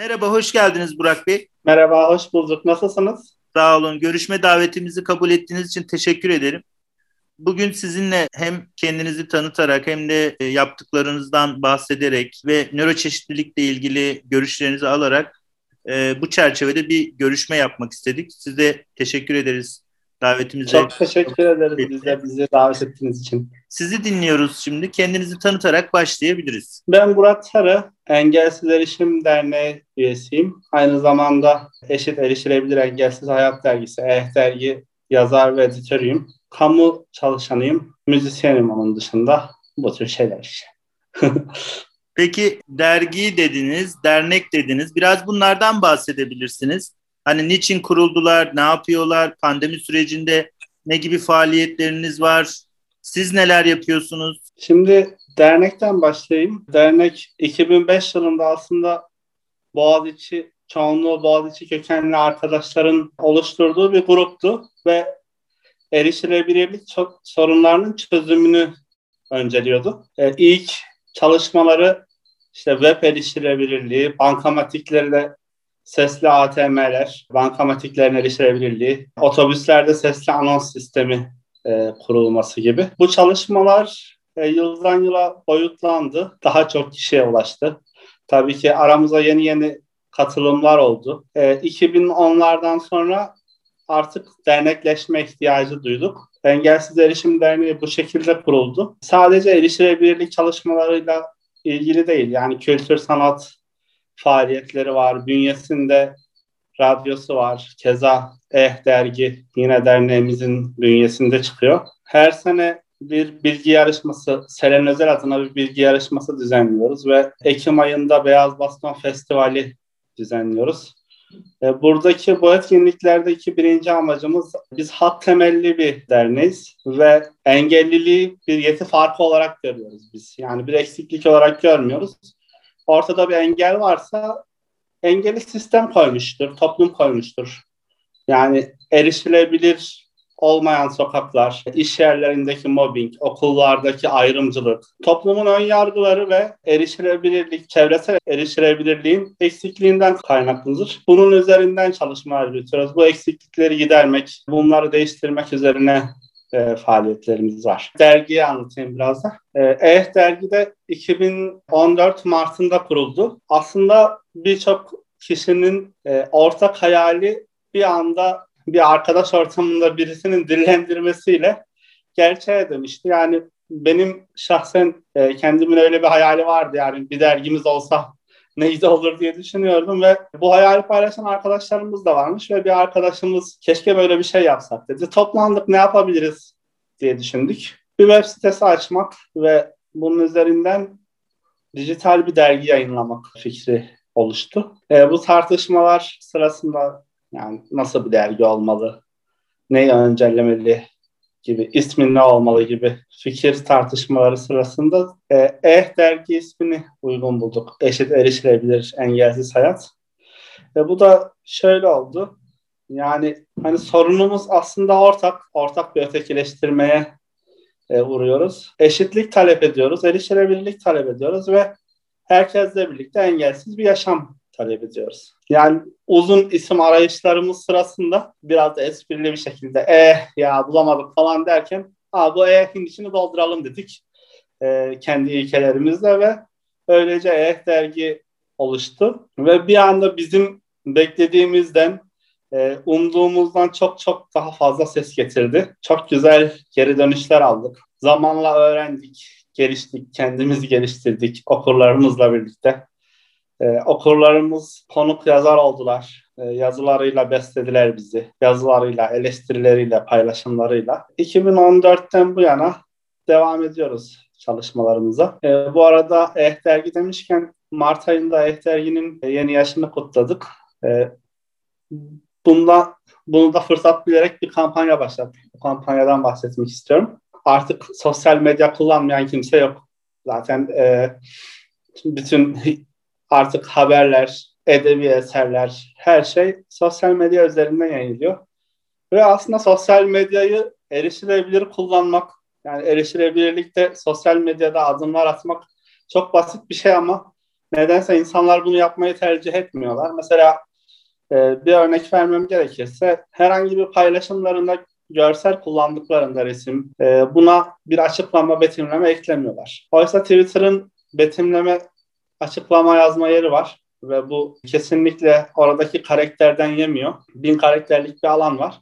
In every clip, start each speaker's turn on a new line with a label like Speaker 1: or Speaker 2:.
Speaker 1: Merhaba, hoş geldiniz Burak Bey.
Speaker 2: Merhaba, hoş bulduk. Nasılsınız?
Speaker 1: Sağ olun. Görüşme davetimizi kabul ettiğiniz için teşekkür ederim. Bugün sizinle hem kendinizi tanıtarak hem de e, yaptıklarınızdan bahsederek ve nöroçeşitlilikle ilgili görüşlerinizi alarak e, bu çerçevede bir görüşme yapmak istedik. Size teşekkür ederiz davetimize.
Speaker 2: Çok teşekkür ederiz bize bizi davet ettiğiniz için.
Speaker 1: Sizi dinliyoruz şimdi. Kendinizi tanıtarak başlayabiliriz.
Speaker 2: Ben Murat Sarı, Engelsiz Erişim Derneği üyesiyim. Aynı zamanda Eşit Erişilebilir Engelsiz Hayat Dergisi, EH Dergi yazar ve editörüyüm. Kamu çalışanıyım, müzisyenim onun dışında. Bu tür şeyler işte.
Speaker 1: Peki dergi dediniz, dernek dediniz. Biraz bunlardan bahsedebilirsiniz. Hani niçin kuruldular, ne yapıyorlar, pandemi sürecinde ne gibi faaliyetleriniz var, siz neler yapıyorsunuz?
Speaker 2: Şimdi dernekten başlayayım. Dernek 2005 yılında aslında Boğaziçi, çoğunluğu Boğaziçi kökenli arkadaşların oluşturduğu bir gruptu ve erişilebilirlik sorunlarının çözümünü önceliyordu. Ee, ilk çalışmaları işte web erişilebilirliği, bankamatikleri sesli ATM'ler, bankamatiklerin erişilebilirliği, otobüslerde sesli anons sistemi e, kurulması gibi. Bu çalışmalar e, yıldan yıla boyutlandı. Daha çok kişiye ulaştı. Tabii ki aramıza yeni yeni katılımlar oldu. E, 2010'lardan sonra artık dernekleşme ihtiyacı duyduk. Engelsiz Erişim Derneği bu şekilde kuruldu. Sadece erişilebilirlik çalışmalarıyla ilgili değil. Yani kültür sanat faaliyetleri var. Bünyesinde radyosu var. Keza Eh dergi yine derneğimizin bünyesinde çıkıyor. Her sene bir bilgi yarışması, Selen Özel adına bir bilgi yarışması düzenliyoruz ve Ekim ayında Beyaz Baston Festivali düzenliyoruz. E, buradaki bu etkinliklerdeki birinci amacımız biz hat temelli bir derneğiz ve engelliliği bir yeti farkı olarak görüyoruz biz. Yani bir eksiklik olarak görmüyoruz. Ortada bir engel varsa engeli sistem koymuştur, toplum koymuştur. Yani erişilebilir olmayan sokaklar, iş yerlerindeki mobbing, okullardaki ayrımcılık, toplumun ön yargıları ve erişilebilirlik, çevresel erişilebilirliğin eksikliğinden kaynaklıdır. Bunun üzerinden çalışmalar yürütüyoruz. Bu eksiklikleri gidermek, bunları değiştirmek üzerine e, faaliyetlerimiz var. Dergiyi anlatayım biraz da. E, EH dergide 2014 Mart'ında kuruldu. Aslında birçok kişinin e, ortak hayali bir anda bir arkadaş ortamında birisinin dillendirmesiyle gerçeğe dönüştü. Yani benim şahsen e, kendimin öyle bir hayali vardı yani bir dergimiz olsa neydi olur diye düşünüyordum ve bu hayali paylaşan arkadaşlarımız da varmış ve bir arkadaşımız keşke böyle bir şey yapsak dedi. Toplandık ne yapabiliriz diye düşündük. Bir web sitesi açmak ve bunun üzerinden dijital bir dergi yayınlamak fikri oluştu. E, bu tartışmalar sırasında yani nasıl bir dergi olmalı, neyi öncelemeli gibi, ismi ne olmalı gibi fikir tartışmaları sırasında e, Eh dergi ismini uygun bulduk. Eşit erişilebilir engelsiz hayat. Ve bu da şöyle oldu. Yani hani sorunumuz aslında ortak, ortak bir ötekileştirmeye e, uğruyoruz. Eşitlik talep ediyoruz, erişilebilirlik talep ediyoruz ve herkesle birlikte engelsiz bir yaşam talep ediyoruz. Yani uzun isim arayışlarımız sırasında biraz da esprili bir şekilde eh ya bulamadık falan derken Aa, bu eh'in içini dolduralım dedik e, kendi ilkelerimizle ve öylece eh dergi oluştu ve bir anda bizim beklediğimizden e, umduğumuzdan çok çok daha fazla ses getirdi. Çok güzel geri dönüşler aldık. Zamanla öğrendik, geliştik, kendimizi geliştirdik okurlarımızla birlikte. Ee, okurlarımız konuk yazar oldular. Ee, yazılarıyla beslediler bizi. Yazılarıyla, eleştirileriyle, paylaşımlarıyla. 2014'ten bu yana devam ediyoruz çalışmalarımıza. Ee, bu arada Eh Dergi demişken Mart ayında Eh Dergi'nin yeni yaşını kutladık. Ee, bunda, bunu da fırsat bilerek bir kampanya başlattık. Bu kampanyadan bahsetmek istiyorum. Artık sosyal medya kullanmayan kimse yok. Zaten e, bütün artık haberler, edebi eserler, her şey sosyal medya üzerinden yayınlıyor. Ve aslında sosyal medyayı erişilebilir kullanmak, yani erişilebilirlikte sosyal medyada adımlar atmak çok basit bir şey ama nedense insanlar bunu yapmayı tercih etmiyorlar. Mesela e, bir örnek vermem gerekirse herhangi bir paylaşımlarında görsel kullandıklarında resim e, buna bir açıklama, betimleme eklemiyorlar. Oysa Twitter'ın betimleme, açıklama yazma yeri var ve bu kesinlikle oradaki karakterden yemiyor. Bin karakterlik bir alan var.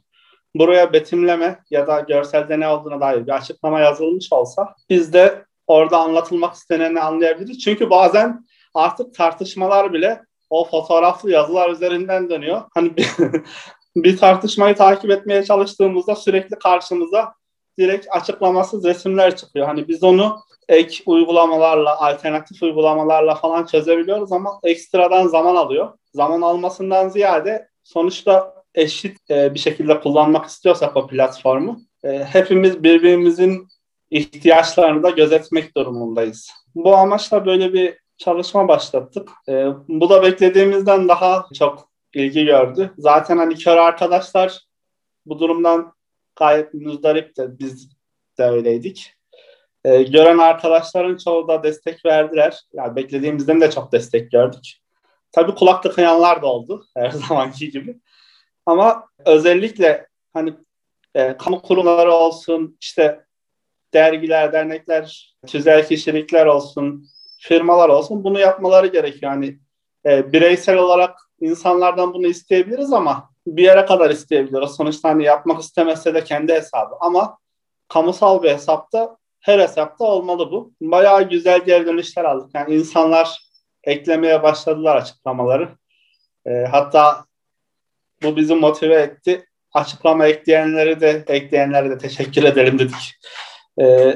Speaker 2: Buraya betimleme ya da görselde ne olduğuna dair bir açıklama yazılmış olsa biz de orada anlatılmak isteneni anlayabiliriz. Çünkü bazen artık tartışmalar bile o fotoğraflı yazılar üzerinden dönüyor. Hani bir, bir tartışmayı takip etmeye çalıştığımızda sürekli karşımıza direkt açıklamasız resimler çıkıyor. Hani biz onu ek uygulamalarla, alternatif uygulamalarla falan çözebiliyoruz ama ekstradan zaman alıyor. Zaman almasından ziyade sonuçta eşit e, bir şekilde kullanmak istiyorsak o platformu e, hepimiz birbirimizin ihtiyaçlarını da gözetmek durumundayız. Bu amaçla böyle bir çalışma başlattık. E, bu da beklediğimizden daha çok ilgi gördü. Zaten hani kör arkadaşlar bu durumdan gayet müzdarip de biz de öyleydik. E, gören arkadaşların çoğu da destek verdiler. Yani beklediğimizden de çok destek gördük. Tabii kulak tıkayanlar da oldu her zamanki gibi. Ama özellikle hani e, kamu kurumları olsun, işte dergiler, dernekler, tüzel kişilikler olsun, firmalar olsun bunu yapmaları gerekiyor. Yani e, bireysel olarak insanlardan bunu isteyebiliriz ama bir yere kadar isteyebiliriz. Sonuçta hani yapmak istemezse de kendi hesabı. Ama kamusal bir hesapta her hesapta olmalı bu. Bayağı güzel geri dönüşler aldık. Yani insanlar eklemeye başladılar açıklamaları. E, hatta bu bizi motive etti. Açıklama ekleyenleri de ekleyenlere de teşekkür edelim dedik. E,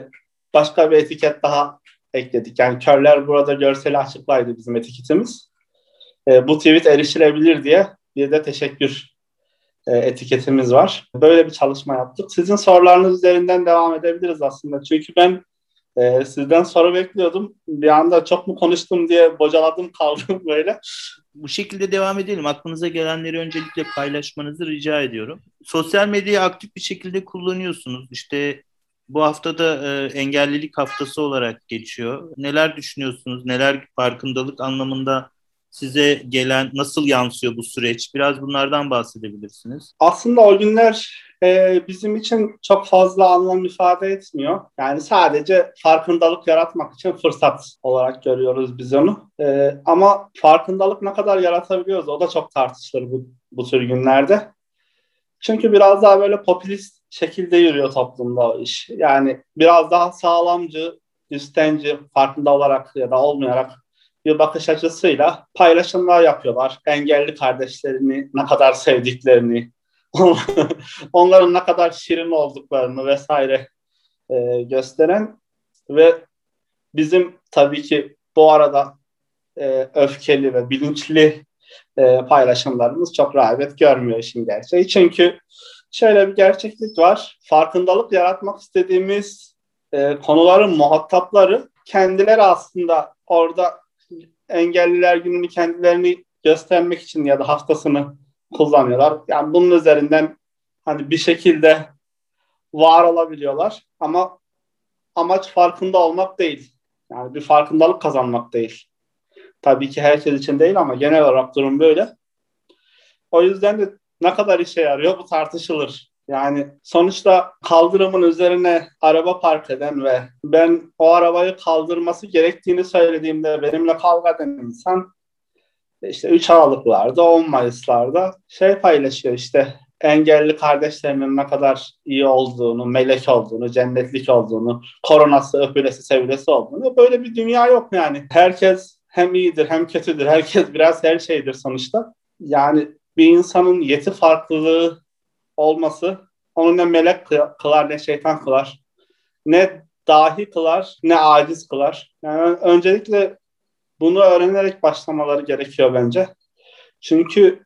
Speaker 2: başka bir etiket daha ekledik. Yani körler burada görseli açıklaydı bizim etiketimiz. E, bu tweet erişilebilir diye bir de teşekkür etiketimiz var. Böyle bir çalışma yaptık. Sizin sorularınız üzerinden devam edebiliriz aslında. Çünkü ben e, sizden soru bekliyordum. Bir anda çok mu konuştum diye bocaladım kaldım böyle.
Speaker 1: Bu şekilde devam edelim. Aklınıza gelenleri öncelikle paylaşmanızı rica ediyorum. Sosyal medyayı aktif bir şekilde kullanıyorsunuz. İşte bu hafta da e, engellilik haftası olarak geçiyor. Neler düşünüyorsunuz? Neler farkındalık anlamında size gelen nasıl yansıyor bu süreç? Biraz bunlardan bahsedebilirsiniz.
Speaker 2: Aslında o günler e, bizim için çok fazla anlam ifade etmiyor. Yani sadece farkındalık yaratmak için fırsat olarak görüyoruz biz onu. E, ama farkındalık ne kadar yaratabiliyoruz o da çok tartışılır bu, bu tür günlerde. Çünkü biraz daha böyle popülist şekilde yürüyor toplumda o iş. Yani biraz daha sağlamcı, üstenci, farkında olarak ya da olmayarak bir bakış açısıyla paylaşımlar yapıyorlar. Engelli kardeşlerini ne kadar sevdiklerini, onların ne kadar şirin olduklarını vesaire e, gösteren ve bizim tabii ki bu arada e, öfkeli ve bilinçli e, paylaşımlarımız çok rağbet görmüyor işin gerçeği. Çünkü şöyle bir gerçeklik var. Farkındalık yaratmak istediğimiz e, konuların muhatapları kendileri aslında orada engelliler gününü kendilerini göstermek için ya da haftasını kullanıyorlar. Yani bunun üzerinden hani bir şekilde var olabiliyorlar ama amaç farkında olmak değil. Yani bir farkındalık kazanmak değil. Tabii ki herkes için değil ama genel olarak durum böyle. O yüzden de ne kadar işe yarıyor bu tartışılır. Yani sonuçta kaldırımın üzerine araba park eden ve ben o arabayı kaldırması gerektiğini söylediğimde benimle kavga eden insan işte 3 Aralıklarda, 10 Mayıs'larda şey paylaşıyor işte engelli kardeşlerinin ne kadar iyi olduğunu, melek olduğunu, cennetlik olduğunu, koronası, öpülesi, sevilesi olduğunu. Böyle bir dünya yok yani. Herkes hem iyidir hem kötüdür. Herkes biraz her şeydir sonuçta. Yani bir insanın yeti farklılığı olması onu ne melek kılar ne şeytan kılar. Ne dahi kılar ne aciz kılar. Yani öncelikle bunu öğrenerek başlamaları gerekiyor bence. Çünkü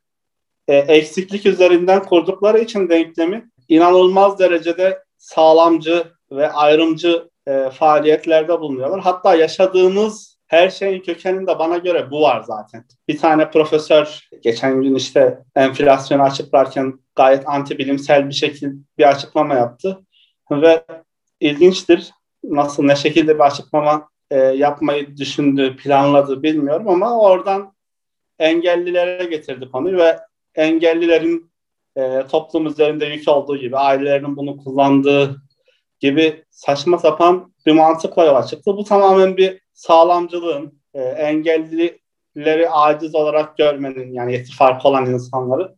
Speaker 2: e, eksiklik üzerinden kurdukları için denklemi inanılmaz derecede sağlamcı ve ayrımcı e, faaliyetlerde bulunuyorlar. Hatta yaşadığımız her şeyin kökeninde bana göre bu var zaten. Bir tane profesör geçen gün işte enflasyonu açıklarken gayet anti bilimsel bir şekilde bir açıklama yaptı. Ve ilginçtir nasıl ne şekilde bir açıklama e, yapmayı düşündü, planladı bilmiyorum ama oradan engellilere getirdi konuyu ve engellilerin e, toplum üzerinde yük olduğu gibi ailelerinin bunu kullandığı gibi saçma sapan bir mantıkla yola çıktı. Bu tamamen bir sağlamcılığın, e, engellileri aciz olarak görmenin yani yeti farkı olan insanları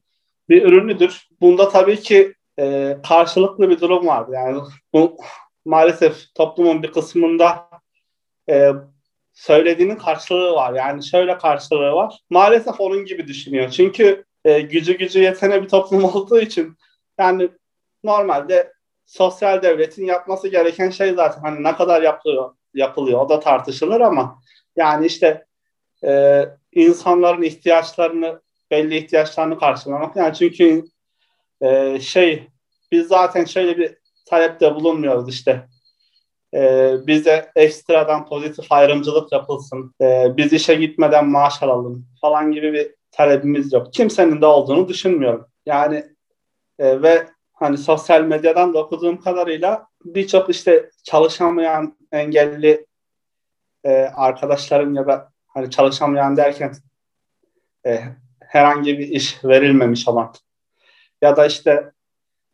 Speaker 2: bir ürünüdür. Bunda tabii ki e, karşılıklı bir durum var. Yani bu maalesef toplumun bir kısmında e, söylediğinin karşılığı var. Yani şöyle karşılığı var. Maalesef onun gibi düşünüyor. Çünkü e, gücü gücü yetene bir toplum olduğu için yani normalde sosyal devletin yapması gereken şey zaten hani ne kadar yapılıyor yapılıyor o da tartışılır ama yani işte e, insanların ihtiyaçlarını belli ihtiyaçlarını karşılamak yani çünkü e, şey biz zaten şöyle bir talepte bulunmuyoruz işte e, bize ekstradan pozitif ayrımcılık yapılsın e, biz işe gitmeden maaş alalım falan gibi bir talebimiz yok. Kimsenin de olduğunu düşünmüyorum. Yani e, ve hani sosyal medyadan da okuduğum kadarıyla birçok işte çalışamayan engelli e, arkadaşların ya da hani çalışamayan derken e, herhangi bir iş verilmemiş olan ya da işte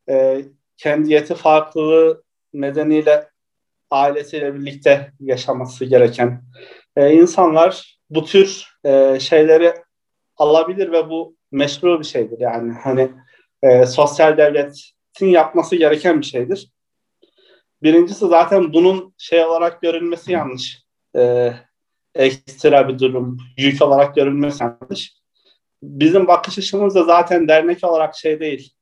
Speaker 2: e, kendi yeti farklılığı nedeniyle ailesiyle birlikte yaşaması gereken e, insanlar bu tür e, şeyleri alabilir ve bu meşru bir şeydir. Yani hani e, sosyal devletin yapması gereken bir şeydir. Birincisi zaten bunun şey olarak görülmesi yanlış. E, ekstra bir durum, yük olarak görülmesi yanlış. Bizim bakış açımız da zaten dernek olarak şey değil.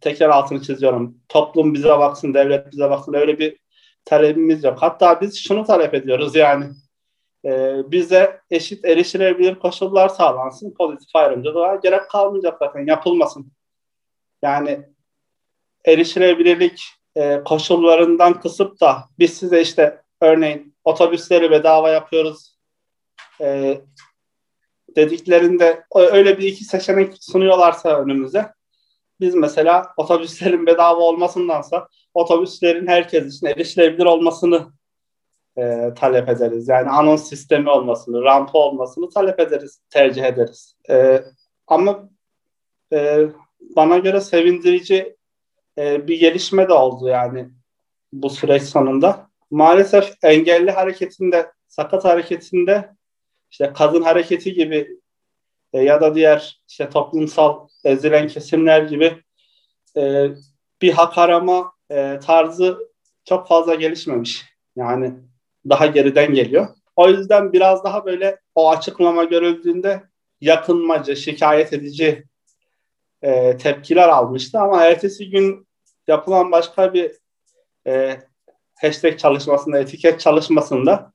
Speaker 2: tekrar altını çiziyorum. Toplum bize baksın, devlet bize baksın. Öyle bir talebimiz yok. Hatta biz şunu talep ediyoruz yani e, bize eşit erişilebilir koşullar sağlansın. Pozitif ayrımcılığa gerek kalmayacak zaten yapılmasın. Yani erişilebilirlik e, koşullarından kısıp da biz size işte örneğin otobüsleri bedava yapıyoruz e, dediklerinde öyle bir iki seçenek sunuyorlarsa önümüze biz mesela otobüslerin bedava olmasındansa otobüslerin herkes için erişilebilir olmasını e, talep ederiz. Yani anons sistemi olmasını, rampa olmasını talep ederiz, tercih ederiz. E, ama e, bana göre sevindirici e, bir gelişme de oldu yani bu süreç sonunda. Maalesef engelli hareketinde, sakat hareketinde işte kadın hareketi gibi e, ya da diğer işte toplumsal ezilen kesimler gibi e, bir hak arama e, tarzı çok fazla gelişmemiş. Yani daha geriden geliyor. O yüzden biraz daha böyle o açıklama görüldüğünde yakınmacı, şikayet edici e, tepkiler almıştı. Ama ertesi gün yapılan başka bir e, hashtag çalışmasında, etiket çalışmasında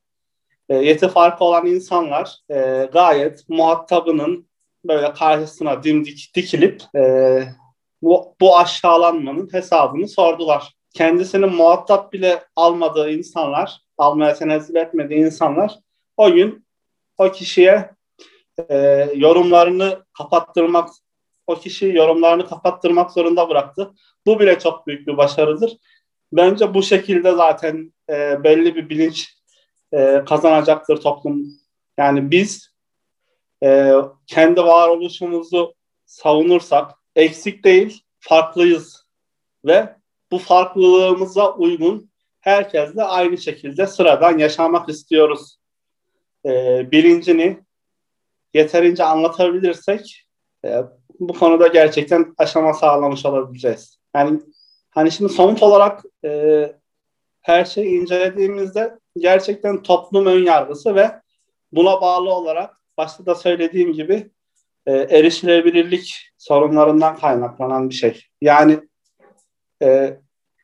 Speaker 2: e, yeti farkı olan insanlar e, gayet muhatabının böyle karşısına dimdik dikilip e, bu, bu aşağılanmanın hesabını sordular. Kendisinin muhatap bile almadığı insanlar almaya tenezzül etmediği insanlar o gün o kişiye e, yorumlarını kapattırmak, o kişi yorumlarını kapattırmak zorunda bıraktı. Bu bile çok büyük bir başarıdır. Bence bu şekilde zaten e, belli bir bilinç e, kazanacaktır toplum. Yani biz e, kendi varoluşumuzu savunursak eksik değil, farklıyız ve bu farklılığımıza uygun herkesle aynı şekilde sıradan yaşamak istiyoruz. Ee, bilincini yeterince anlatabilirsek e, bu konuda gerçekten aşama sağlamış olabileceğiz. Yani hani şimdi somut olarak e, her şeyi incelediğimizde gerçekten toplum ön yargısı ve buna bağlı olarak başta da söylediğim gibi e, erişilebilirlik sorunlarından kaynaklanan bir şey. Yani e,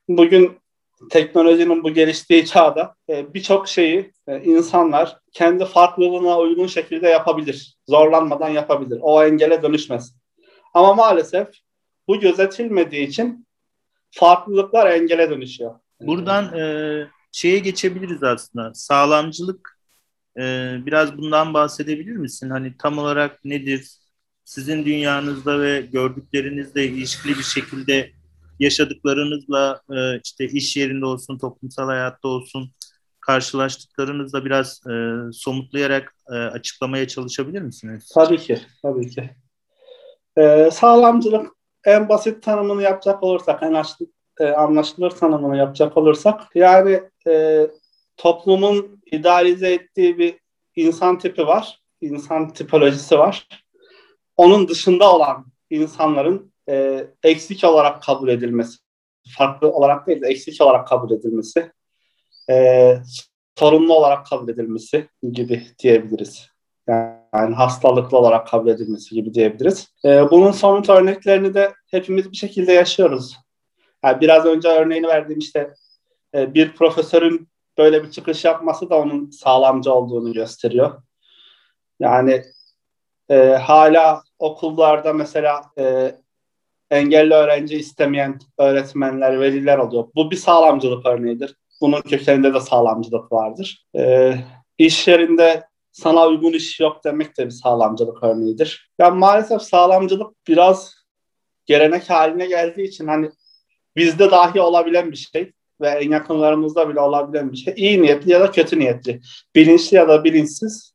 Speaker 2: bugün teknolojinin bu geliştiği çağda e, birçok şeyi e, insanlar kendi farklılığına uygun şekilde yapabilir. Zorlanmadan yapabilir. O engele dönüşmez. Ama maalesef bu gözetilmediği için farklılıklar engele dönüşüyor.
Speaker 1: Buradan e, şeye geçebiliriz aslında. Sağlamcılık e, biraz bundan bahsedebilir misin? Hani tam olarak nedir? Sizin dünyanızda ve gördüklerinizle ilişkili bir şekilde yaşadıklarınızla e, işte iş yerinde olsun, toplumsal hayatta olsun karşılaştıklarınızla biraz e, somutlayarak e, açıklamaya çalışabilir misiniz?
Speaker 2: Tabii ki, tabii ki. Ee, sağlamcılık en basit tanımını yapacak olursak, en açlık, e, anlaşılır tanımını yapacak olursak, yani e, toplumun idealize ettiği bir insan tipi var, insan tipolojisi var. Onun dışında olan insanların e, eksik olarak kabul edilmesi, farklı olarak değil de eksik olarak kabul edilmesi, e, sorunlu olarak kabul edilmesi gibi diyebiliriz. Yani hastalıklı olarak kabul edilmesi gibi diyebiliriz. E, bunun somut örneklerini de hepimiz bir şekilde yaşıyoruz. Yani biraz önce örneğini verdiğim işte e, bir profesörün böyle bir çıkış yapması da onun sağlamcı olduğunu gösteriyor. Yani e, hala okullarda mesela e, engelli öğrenci istemeyen öğretmenler, veliler oluyor. Bu bir sağlamcılık örneğidir. Bunun kökeninde de sağlamcılık vardır. E, iş yerinde sana uygun iş yok demek de bir sağlamcılık örneğidir. Yani maalesef sağlamcılık biraz gelenek haline geldiği için hani bizde dahi olabilen bir şey ve en yakınlarımızda bile olabilen bir şey. İyi niyetli ya da kötü niyetli, bilinçli ya da bilinçsiz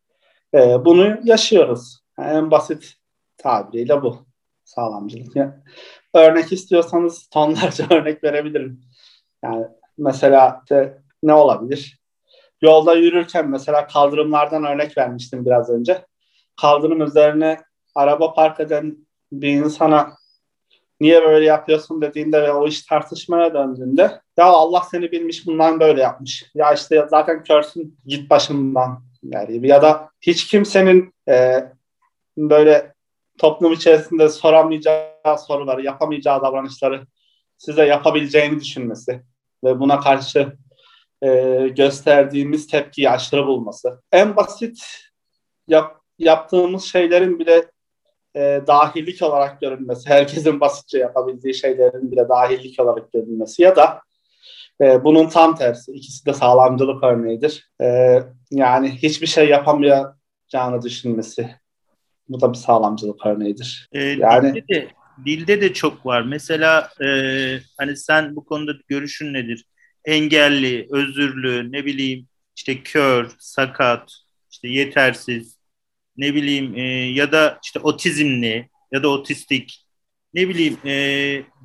Speaker 2: e, bunu yaşıyoruz. Yani en basit tabiriyle bu sağlamcılık. Yani örnek istiyorsanız tonlarca örnek verebilirim. Yani mesela işte ne olabilir? Yolda yürürken mesela kaldırımlardan örnek vermiştim biraz önce. Kaldırım üzerine araba park eden bir insana niye böyle yapıyorsun dediğinde ve o iş tartışmaya döndüğünde ya Allah seni bilmiş bundan böyle yapmış. Ya işte zaten körsün git başımdan yani ya da hiç kimsenin e, böyle toplum içerisinde soramayacağı soruları, yapamayacağı davranışları size yapabileceğini düşünmesi ve buna karşı e, gösterdiğimiz tepkiyi aşırı bulması. En basit yap, yaptığımız şeylerin bile e, dahillik olarak görünmesi, herkesin basitçe yapabildiği şeylerin bile dahillik olarak görünmesi ya da e, bunun tam tersi, ikisi de sağlamcılık örneğidir. E, yani hiçbir şey yapamayacağını düşünmesi. Bu da bir sağlamcılık örneğidir.
Speaker 1: E, yani dilde de, dilde de çok var. Mesela e, hani sen bu konuda görüşün nedir? Engelli, özürlü, ne bileyim işte kör, sakat, işte yetersiz, ne bileyim e, ya da işte otizmli ya da otistik ne bileyim e,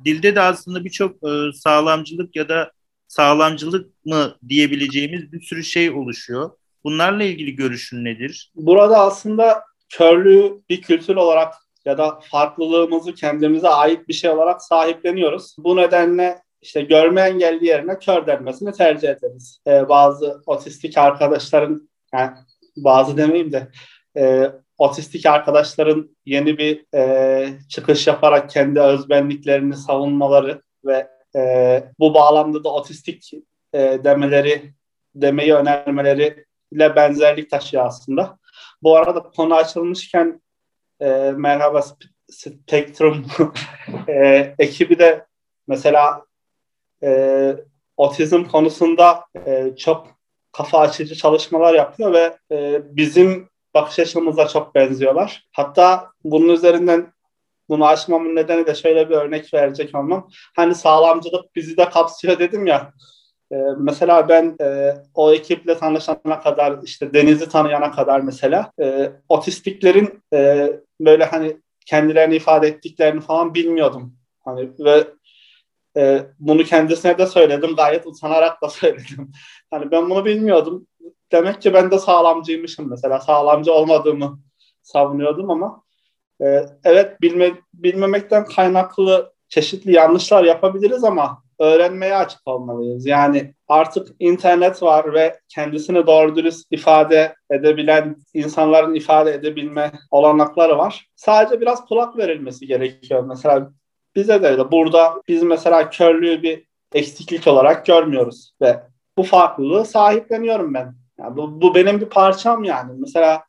Speaker 1: dilde de aslında birçok e, sağlamcılık ya da sağlamcılık mı diyebileceğimiz bir sürü şey oluşuyor. Bunlarla ilgili görüşün nedir?
Speaker 2: Burada aslında körlüğü bir kültür olarak ya da farklılığımızı kendimize ait bir şey olarak sahipleniyoruz. Bu nedenle işte görme engelli yerine kör denmesini tercih ederiz. Ee, bazı otistik arkadaşların yani bazı demeyeyim de e, otistik arkadaşların yeni bir e, çıkış yaparak kendi özbenliklerini savunmaları ve e, bu bağlamda da otistik e, demeleri demeyi önermeleri ile benzerlik taşıyor aslında. Bu arada konu açılmışken e, merhaba Spectrum e, ekibi de mesela e, otizm konusunda e, çok kafa açıcı çalışmalar yapıyor ve e, bizim bakış açımıza çok benziyorlar. Hatta bunun üzerinden bunu açmamın nedeni de şöyle bir örnek verecek olmam. Hani sağlamcılık bizi de kapsıyor dedim ya. Ee, mesela ben e, o ekiple tanışana kadar işte Deniz'i tanıyana kadar mesela e, otistiklerin e, böyle hani kendilerini ifade ettiklerini falan bilmiyordum. Hani ve e, bunu kendisine de söyledim. Gayet utanarak da söyledim. Hani ben bunu bilmiyordum. Demek ki ben de sağlamcıymışım mesela. Sağlamcı olmadığımı savunuyordum ama e, evet bilme, bilmemekten kaynaklı çeşitli yanlışlar yapabiliriz ama öğrenmeye açık olmalıyız. Yani artık internet var ve kendisini doğru dürüst ifade edebilen insanların ifade edebilme olanakları var. Sadece biraz kulak verilmesi gerekiyor. Mesela bize de öyle. Burada biz mesela körlüğü bir eksiklik olarak görmüyoruz ve bu farklılığı sahipleniyorum ben. Yani bu, bu benim bir parçam yani. Mesela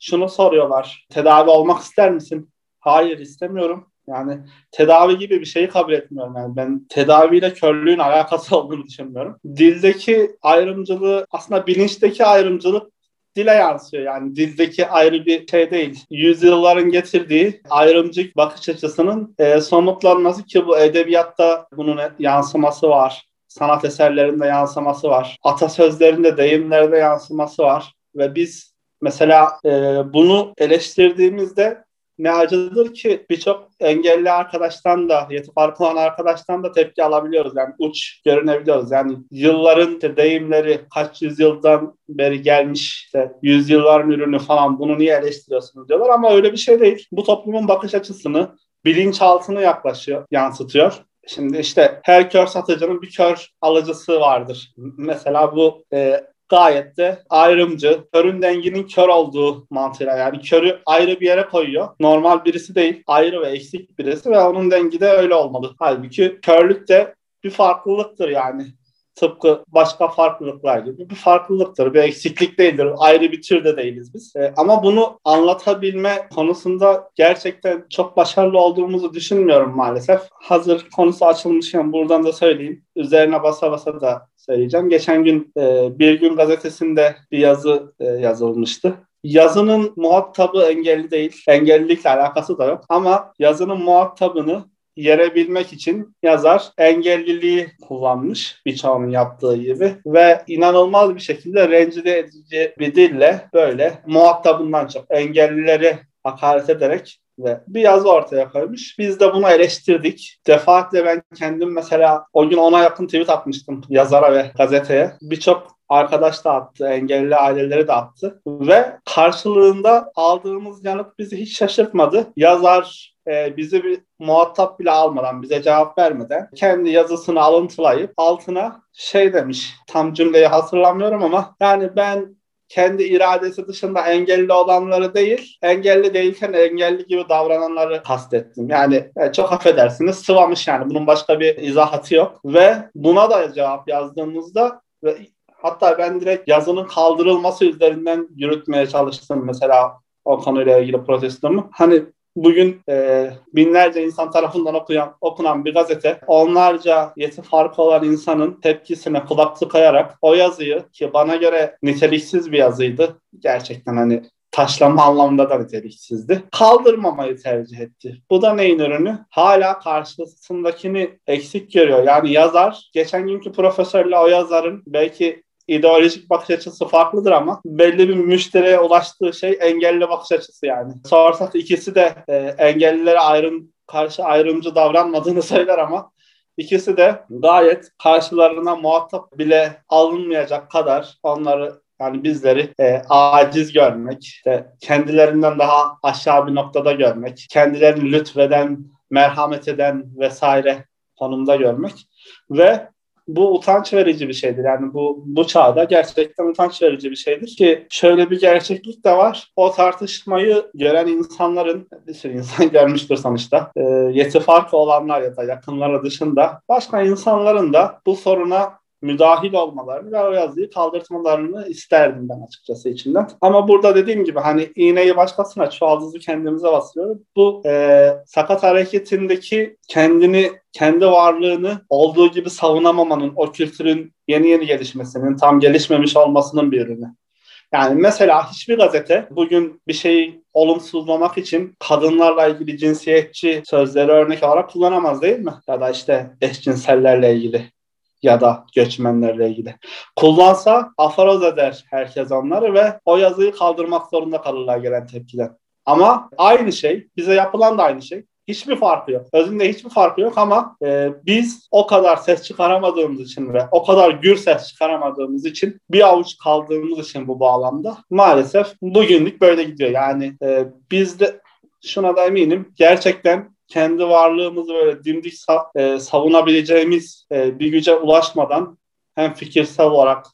Speaker 2: şunu soruyorlar. Tedavi olmak ister misin? Hayır istemiyorum. Yani tedavi gibi bir şeyi kabul etmiyorum. Yani ben tedaviyle körlüğün alakası olduğunu düşünmüyorum. Dildeki ayrımcılığı aslında bilinçteki ayrımcılık dile yansıyor. Yani dildeki ayrı bir şey değil. Yüzyılların getirdiği ayrımcı bakış açısının e, somutlanması ki bu edebiyatta bunun yansıması var. sanat eserlerinde yansıması var. Atasözlerinde, deyimlerde yansıması var. Ve biz mesela e, bunu eleştirdiğimizde ne acıdır ki birçok engelli arkadaştan da, yeti olan arkadaştan da tepki alabiliyoruz. Yani uç görünebiliyoruz. Yani yılların işte deyimleri kaç yüzyıldan beri gelmiş işte yüzyılların ürünü falan bunu niye eleştiriyorsunuz diyorlar ama öyle bir şey değil. Bu toplumun bakış açısını, bilinçaltını yaklaşıyor, yansıtıyor. Şimdi işte her kör satıcının bir kör alıcısı vardır. Mesela bu e, gayet de ayrımcı. Körün denginin kör olduğu mantığıyla yani körü ayrı bir yere koyuyor. Normal birisi değil. Ayrı ve eksik birisi ve onun dengi de öyle olmalı. Halbuki körlük de bir farklılıktır yani. Tıpkı başka farklılıklar gibi bir farklılıktır, bir eksiklik değildir. Ayrı bir tür de değiliz biz. E, ama bunu anlatabilme konusunda gerçekten çok başarılı olduğumuzu düşünmüyorum maalesef. Hazır konusu açılmışken buradan da söyleyeyim. Üzerine basa basa da söyleyeceğim. Geçen gün e, Bir Gün gazetesinde bir yazı e, yazılmıştı. Yazının muhatabı engelli değil. Engellilikle alakası da yok. Ama yazının muhatabını yerebilmek için yazar engelliliği kullanmış birçoğunun yaptığı gibi ve inanılmaz bir şekilde rencide edici bir dille böyle muhatabından çok engellileri hakaret ederek ve bir yazı ortaya koymuş. Biz de bunu eleştirdik. Defaatle ben kendim mesela o gün ona yakın tweet atmıştım yazara ve gazeteye. Birçok arkadaş da attı, engelli aileleri de attı. Ve karşılığında aldığımız yanıt bizi hiç şaşırtmadı. Yazar e, bizi bir muhatap bile almadan, bize cevap vermeden kendi yazısını alıntılayıp altına şey demiş. Tam cümleyi hatırlamıyorum ama yani ben kendi iradesi dışında engelli olanları değil, engelli değilken engelli gibi davrananları kastettim. Yani e, çok affedersiniz sıvamış yani bunun başka bir izahatı yok. Ve buna da cevap yazdığımızda ve hatta ben direkt yazının kaldırılması üzerinden yürütmeye çalıştım mesela o konuyla ilgili protestomu. Hani bugün e, binlerce insan tarafından okuyan, okunan bir gazete onlarca yeti farkı olan insanın tepkisine kulak tıkayarak o yazıyı ki bana göre niteliksiz bir yazıydı. Gerçekten hani taşlama anlamında da niteliksizdi. Kaldırmamayı tercih etti. Bu da neyin ürünü? Hala karşısındakini eksik görüyor. Yani yazar, geçen günkü profesörle o yazarın belki ideolojik bakış açısı farklıdır ama belli bir müşteriye ulaştığı şey engelli bakış açısı yani. Sorsak ikisi de e, engellilere ayrım karşı ayrımcı davranmadığını söyler ama ikisi de gayet karşılarına muhatap bile alınmayacak kadar onları yani bizleri e, aciz görmek, işte kendilerinden daha aşağı bir noktada görmek, kendilerini lütfeden, merhamet eden vesaire konumda görmek ve bu utanç verici bir şeydir. Yani bu bu çağda gerçekten utanç verici bir şeydir ki şöyle bir gerçeklik de var. O tartışmayı gören insanların bir sürü insan görmüştür sonuçta. E, yeti farkı olanlar ya da yakınları dışında başka insanların da bu soruna müdahil olmalarını ve o yazıyı kaldırtmalarını isterdim ben açıkçası içinden. Ama burada dediğim gibi hani iğneyi başkasına çuvaldızı kendimize basıyoruz. Bu e, sakat hareketindeki kendini, kendi varlığını olduğu gibi savunamamanın, o kültürün yeni yeni gelişmesinin, tam gelişmemiş olmasının bir ürünü. Yani mesela hiçbir gazete bugün bir şeyi olumsuzlamak için kadınlarla ilgili cinsiyetçi sözleri örnek olarak kullanamaz değil mi? Ya da işte eşcinsellerle ilgili ya da göçmenlerle ilgili. Kullansa aforoz eder herkes onları ve o yazıyı kaldırmak zorunda kalırlar gelen tepkiden. Ama aynı şey, bize yapılan da aynı şey. Hiçbir farkı yok. Özünde hiçbir farkı yok ama e, biz o kadar ses çıkaramadığımız için ve o kadar gür ses çıkaramadığımız için bir avuç kaldığımız için bu bağlamda maalesef bugünlük böyle gidiyor. Yani e, biz de şuna da eminim gerçekten kendi varlığımızı böyle dimdik e, savunabileceğimiz e, bir güce ulaşmadan hem fikirsel olarak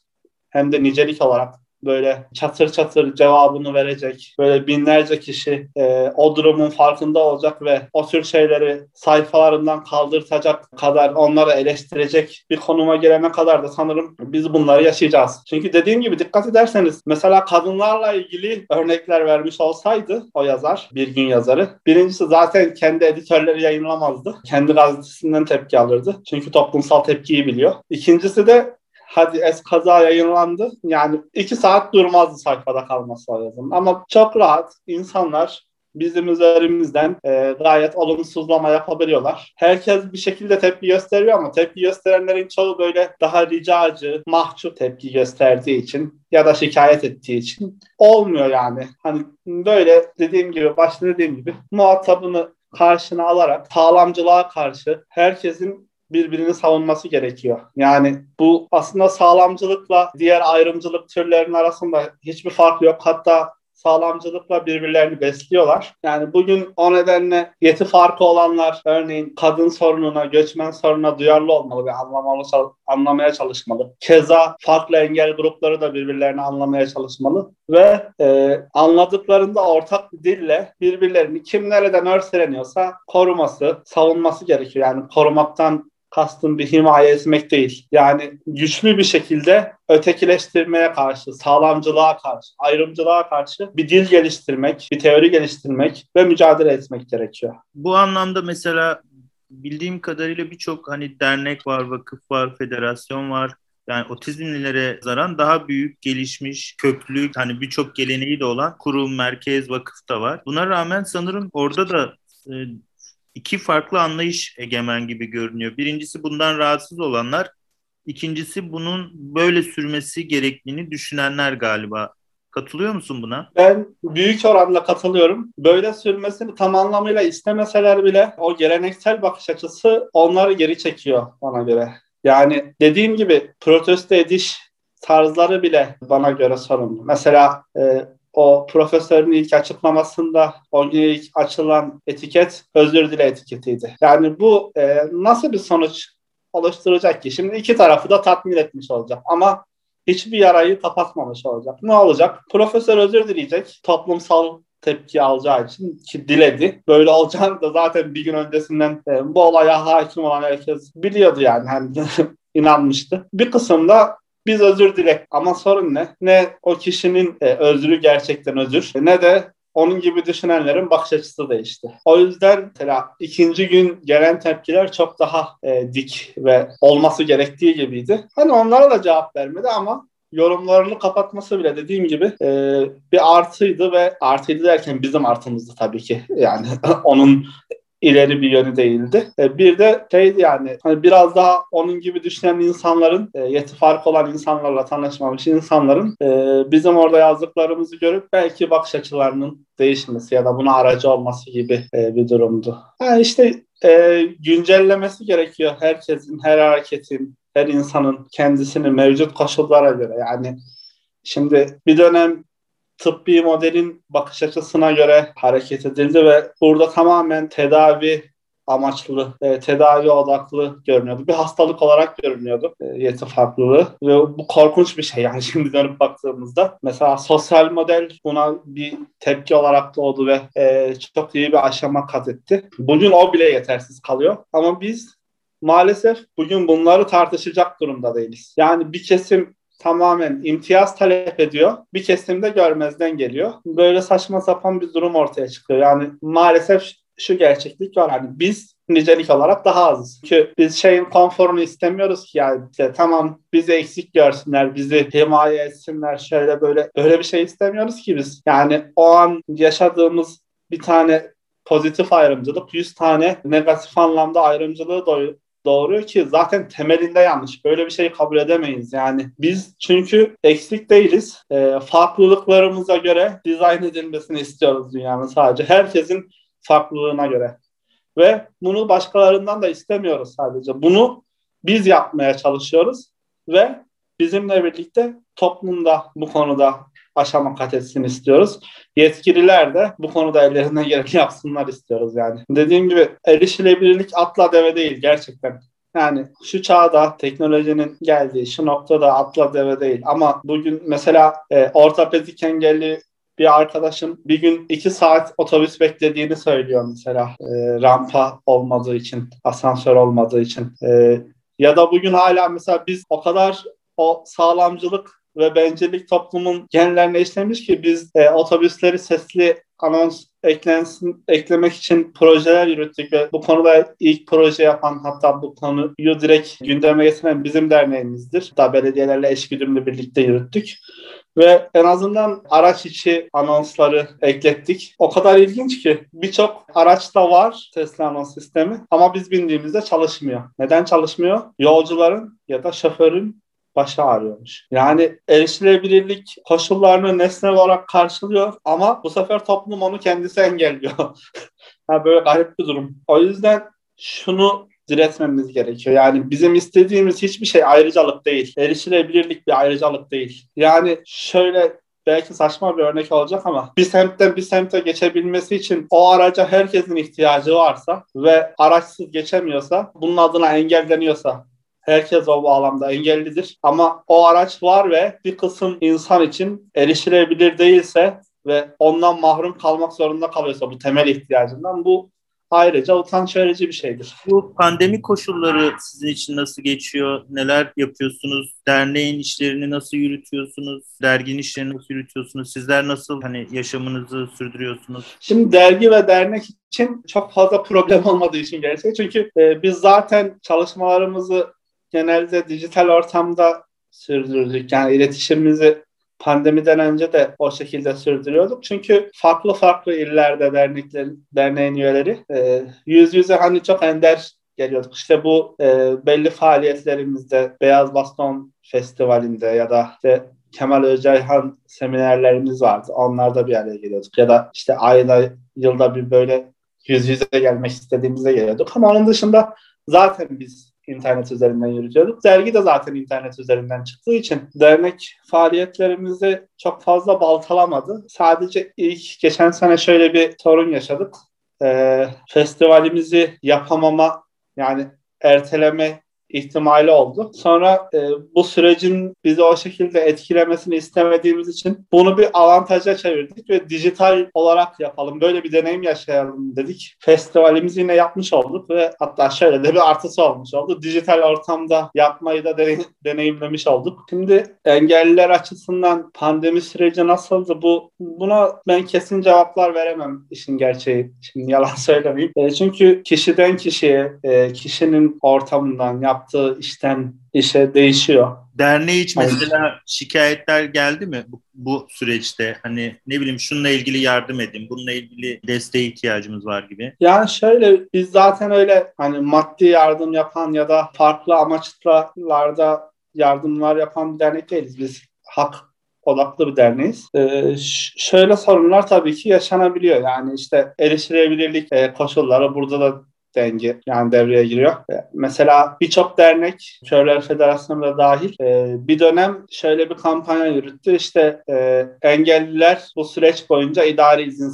Speaker 2: hem de nicelik olarak böyle çatır çatır cevabını verecek, böyle binlerce kişi e, o durumun farkında olacak ve o tür şeyleri sayfalarından kaldırtacak kadar onları eleştirecek bir konuma gelene kadar da sanırım biz bunları yaşayacağız. Çünkü dediğim gibi dikkat ederseniz mesela kadınlarla ilgili örnekler vermiş olsaydı o yazar, bir gün yazarı. Birincisi zaten kendi editörleri yayınlamazdı. Kendi gazetesinden tepki alırdı. Çünkü toplumsal tepkiyi biliyor. İkincisi de hadi es kaza yayınlandı. Yani iki saat durmazdı sayfada kalması lazım. Ama çok rahat insanlar bizim üzerimizden e, gayet olumsuzlama yapabiliyorlar. Herkes bir şekilde tepki gösteriyor ama tepki gösterenlerin çoğu böyle daha ricacı, mahcup tepki gösterdiği için ya da şikayet ettiği için olmuyor yani. Hani böyle dediğim gibi başta dediğim gibi muhatabını karşına alarak sağlamcılığa karşı herkesin birbirini savunması gerekiyor. Yani bu aslında sağlamcılıkla diğer ayrımcılık türlerinin arasında hiçbir fark yok. Hatta sağlamcılıkla birbirlerini besliyorlar. Yani bugün o nedenle yeti farkı olanlar örneğin kadın sorununa, göçmen sorununa duyarlı olmalı ve anlamalı, anlamaya çalışmalı. Keza farklı engel grupları da birbirlerini anlamaya çalışmalı ve e, anladıklarında ortak bir dille birbirlerini kim nereden örseleniyorsa koruması, savunması gerekiyor. Yani korumaktan kastım bir himaye etmek değil. Yani güçlü bir şekilde ötekileştirmeye karşı, sağlamcılığa karşı, ayrımcılığa karşı bir dil geliştirmek, bir teori geliştirmek ve mücadele etmek gerekiyor.
Speaker 1: Bu anlamda mesela bildiğim kadarıyla birçok hani dernek var, vakıf var, federasyon var. Yani otizmlilere zaran daha büyük, gelişmiş, köklü, hani birçok geleneği de olan kurum, merkez, vakıf da var. Buna rağmen sanırım orada da e, iki farklı anlayış egemen gibi görünüyor. Birincisi bundan rahatsız olanlar, ikincisi bunun böyle sürmesi gerektiğini düşünenler galiba. Katılıyor musun buna?
Speaker 2: Ben büyük oranla katılıyorum. Böyle sürmesini tam anlamıyla istemeseler bile o geleneksel bakış açısı onları geri çekiyor bana göre. Yani dediğim gibi protesto ediş tarzları bile bana göre sorunlu. Mesela e, o profesörün ilk açıklamasında o ilk açılan etiket özür dile etiketiydi. Yani bu e, nasıl bir sonuç oluşturacak ki? Şimdi iki tarafı da tatmin etmiş olacak ama hiçbir yarayı kapatmamış olacak. Ne olacak? Profesör özür dileyecek. Toplumsal tepki alacağı için ki diledi. Böyle olacağını da zaten bir gün öncesinden e, bu olaya hakim olan herkes biliyordu yani. Hani inanmıştı. Bir kısımda biz özür dilek ama sorun ne? Ne o kişinin e, özrü gerçekten özür ne de onun gibi düşünenlerin bakış açısı değişti. O yüzden mesela ikinci gün gelen tepkiler çok daha e, dik ve olması gerektiği gibiydi. Hani onlara da cevap vermedi ama yorumlarını kapatması bile dediğim gibi e, bir artıydı ve artıydı derken bizim artımızdı tabii ki. Yani onun ileri bir yönü değildi. E, bir de şeydi yani hani biraz daha onun gibi düşünen insanların e, yeti fark olan insanlarla tanışmamış insanların e, bizim orada yazdıklarımızı görüp belki bakış açılarının değişmesi ya da buna aracı olması gibi bir durumdu. Ha işte güncellemesi gerekiyor herkesin, her hareketin, her insanın kendisini mevcut koşullara göre. Yani şimdi bir dönem tıbbi modelin bakış açısına göre hareket edildi ve burada tamamen tedavi amaçlı, e, tedavi odaklı görünüyordu. Bir hastalık olarak görünüyordu e, yeti farklılığı ve bu korkunç bir şey yani şimdi dönüp baktığımızda. Mesela sosyal model buna bir tepki olarak doğdu ve e, çok iyi bir aşama kat etti. Bugün o bile yetersiz kalıyor ama biz maalesef bugün bunları tartışacak durumda değiliz. Yani bir kesim tamamen imtiyaz talep ediyor. Bir kesimde görmezden geliyor. Böyle saçma sapan bir durum ortaya çıkıyor. Yani maalesef şu gerçeklik var. Hani biz nicelik olarak daha azız. Çünkü biz şeyin konforunu istemiyoruz ki yani işte tamam bizi eksik görsünler, bizi himaye etsinler şöyle böyle. Öyle bir şey istemiyoruz ki biz. Yani o an yaşadığımız bir tane pozitif ayrımcılık 100 tane negatif anlamda ayrımcılığı doğuruyor ki zaten temelinde yanlış. Böyle bir şey kabul edemeyiz. Yani biz çünkü eksik değiliz. E, farklılıklarımıza göre dizayn edilmesini istiyoruz dünyanın sadece. Herkesin farklılığına göre. Ve bunu başkalarından da istemiyoruz sadece. Bunu biz yapmaya çalışıyoruz ve bizimle birlikte toplumda bu konuda aşama kat etsin istiyoruz. Yetkililer de bu konuda ellerinden geleni yapsınlar istiyoruz yani. Dediğim gibi erişilebilirlik atla deve değil gerçekten. Yani şu çağda teknolojinin geldiği şu noktada atla deve değil. Ama bugün mesela e, ortopedik engelli bir arkadaşım bir gün iki saat otobüs beklediğini söylüyor mesela e, rampa olmadığı için, asansör olmadığı için. E, ya da bugün hala mesela biz o kadar o sağlamcılık ve bencillik toplumun genlerine işlemiş ki biz e, otobüsleri sesli anons eklensin, eklemek için projeler yürüttük ve bu konuda ilk proje yapan hatta bu konuyu direkt gündeme getiren bizim derneğimizdir. Hatta belediyelerle eşgüdümle birlikte yürüttük. ve en azından araç içi anonsları eklettik. O kadar ilginç ki birçok araçta var Tesla anons sistemi ama biz bindiğimizde çalışmıyor. Neden çalışmıyor? Yolcuların ya da şoförün başı ağrıyormuş. Yani erişilebilirlik koşullarını nesnel olarak karşılıyor ama bu sefer toplum onu kendisi engelliyor. ha böyle garip bir durum. O yüzden şunu diretmemiz gerekiyor. Yani bizim istediğimiz hiçbir şey ayrıcalık değil. Erişilebilirlik bir ayrıcalık değil. Yani şöyle belki saçma bir örnek olacak ama bir semtten bir semte geçebilmesi için o araca herkesin ihtiyacı varsa ve araçsız geçemiyorsa bunun adına engelleniyorsa herkes o bağlamda engellidir. Ama o araç var ve bir kısım insan için erişilebilir değilse ve ondan mahrum kalmak zorunda kalıyorsa bu temel ihtiyacından bu ayrıca utanç verici bir şeydir.
Speaker 1: Bu pandemi koşulları sizin için nasıl geçiyor? Neler yapıyorsunuz? Derneğin işlerini nasıl yürütüyorsunuz? Derginin işlerini nasıl yürütüyorsunuz? Sizler nasıl hani yaşamınızı sürdürüyorsunuz?
Speaker 2: Şimdi dergi ve dernek için çok fazla problem olmadığı için gerçek. Çünkü e, biz zaten çalışmalarımızı genelde dijital ortamda sürdürdük. Yani iletişimimizi pandemiden önce de o şekilde sürdürüyorduk. Çünkü farklı farklı illerde derneklerin, derneğin üyeleri e, yüz yüze hani çok ender geliyorduk. İşte bu e, belli faaliyetlerimizde Beyaz Baston Festivali'nde ya da işte Kemal Özcayhan seminerlerimiz vardı. Onlarda bir araya geliyorduk. Ya da işte ayda, yılda bir böyle yüz yüze gelmek istediğimizde geliyorduk. Ama onun dışında zaten biz internet üzerinden yürütüyorduk. Dergi de zaten internet üzerinden çıktığı için dernek faaliyetlerimizi çok fazla baltalamadı. Sadece ilk geçen sene şöyle bir sorun yaşadık. Ee, festivalimizi yapamama yani erteleme ihtimali oldu. Sonra e, bu sürecin bizi o şekilde etkilemesini istemediğimiz için bunu bir avantaja çevirdik ve dijital olarak yapalım. Böyle bir deneyim yaşayalım dedik. Festivalimizi yine yapmış olduk ve hatta şöyle de bir artısı olmuş oldu. Dijital ortamda yapmayı da deney- deneyimlemiş olduk. Şimdi engelliler açısından pandemi süreci nasıldı? Bu buna ben kesin cevaplar veremem işin gerçeği. Şimdi yalan söylemeyeyim. E, çünkü kişiden kişiye, e, kişinin ortamından, yap yaptığı işten işe değişiyor.
Speaker 1: Derneğe hiç mesela şikayetler geldi mi bu, bu süreçte? Hani ne bileyim şununla ilgili yardım edin, bununla ilgili desteğe ihtiyacımız var gibi.
Speaker 2: Yani şöyle biz zaten öyle hani maddi yardım yapan ya da farklı amaçlarda yardımlar yapan bir dernek değiliz. Biz hak odaklı bir derneğiz. Ee, şöyle sorunlar tabii ki yaşanabiliyor. Yani işte erişilebilirlik e, koşulları burada da denge yani devreye giriyor. E, mesela birçok dernek, Körler Federasyonu da dahil e, bir dönem şöyle bir kampanya yürüttü. İşte e, engelliler bu süreç boyunca idari izin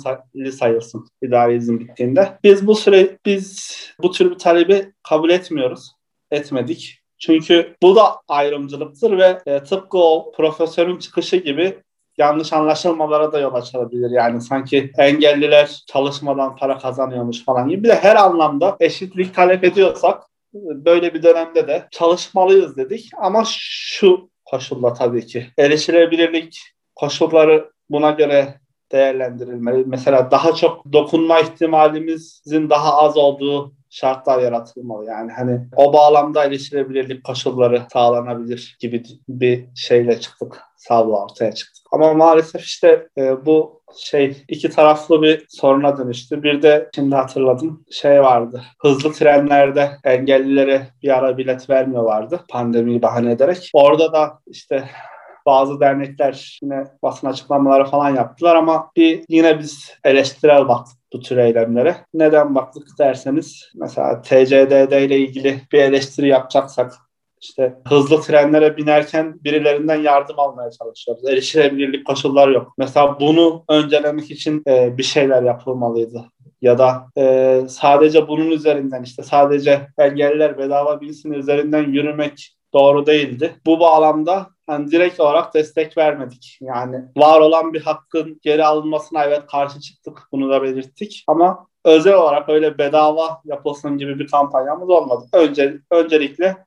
Speaker 2: sayılsın. İdari izin bittiğinde. Biz bu süre biz bu tür bir talebi kabul etmiyoruz. Etmedik. Çünkü bu da ayrımcılıktır ve tıpkı o profesörün çıkışı gibi yanlış anlaşılmalara da yol açabilir. Yani sanki engelliler çalışmadan para kazanıyormuş falan gibi. Bir de her anlamda eşitlik talep ediyorsak böyle bir dönemde de çalışmalıyız dedik. Ama şu koşulla tabii ki erişilebilirlik koşulları buna göre değerlendirilmeli. Mesela daha çok dokunma ihtimalimizin daha az olduğu şartlar yaratılmalı. Yani hani o bağlamda erişilebilirlik koşulları sağlanabilir gibi bir şeyle çıktık. Sağlığı ortaya çıktık. Ama maalesef işte e, bu şey iki taraflı bir soruna dönüştü. Bir de şimdi hatırladım şey vardı. Hızlı trenlerde engellilere bir ara bilet vermiyorlardı pandemiyi bahane ederek. Orada da işte bazı dernekler yine basın açıklamaları falan yaptılar ama bir yine biz eleştirel baktık bu tür eylemlere. Neden baktık derseniz mesela TCDD ile ilgili bir eleştiri yapacaksak işte hızlı trenlere binerken birilerinden yardım almaya çalışıyoruz. Erişilebilirlik koşulları yok. Mesela bunu öncelemek için e, bir şeyler yapılmalıydı. Ya da e, sadece bunun üzerinden işte sadece engelliler bedava binsin üzerinden yürümek doğru değildi. Bu bağlamda hani direkt olarak destek vermedik. Yani var olan bir hakkın geri alınmasına evet karşı çıktık. Bunu da belirttik. Ama özel olarak öyle bedava yapılsın gibi bir kampanyamız olmadı. Önce, öncelikle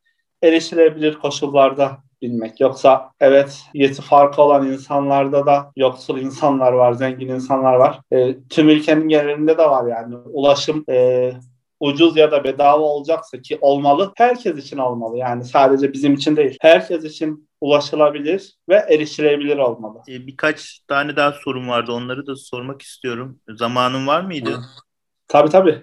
Speaker 2: erişilebilir koşullarda bilmek. Yoksa evet yeti farkı olan insanlarda da yoksul insanlar var, zengin insanlar var. E, tüm ülkenin genelinde de var yani. Ulaşım e, ucuz ya da bedava olacaksa ki olmalı. Herkes için olmalı. Yani sadece bizim için değil. Herkes için ulaşılabilir ve erişilebilir olmalı.
Speaker 1: E, birkaç tane daha sorum vardı. Onları da sormak istiyorum. Zamanın var mıydı?
Speaker 2: Tabii tabii.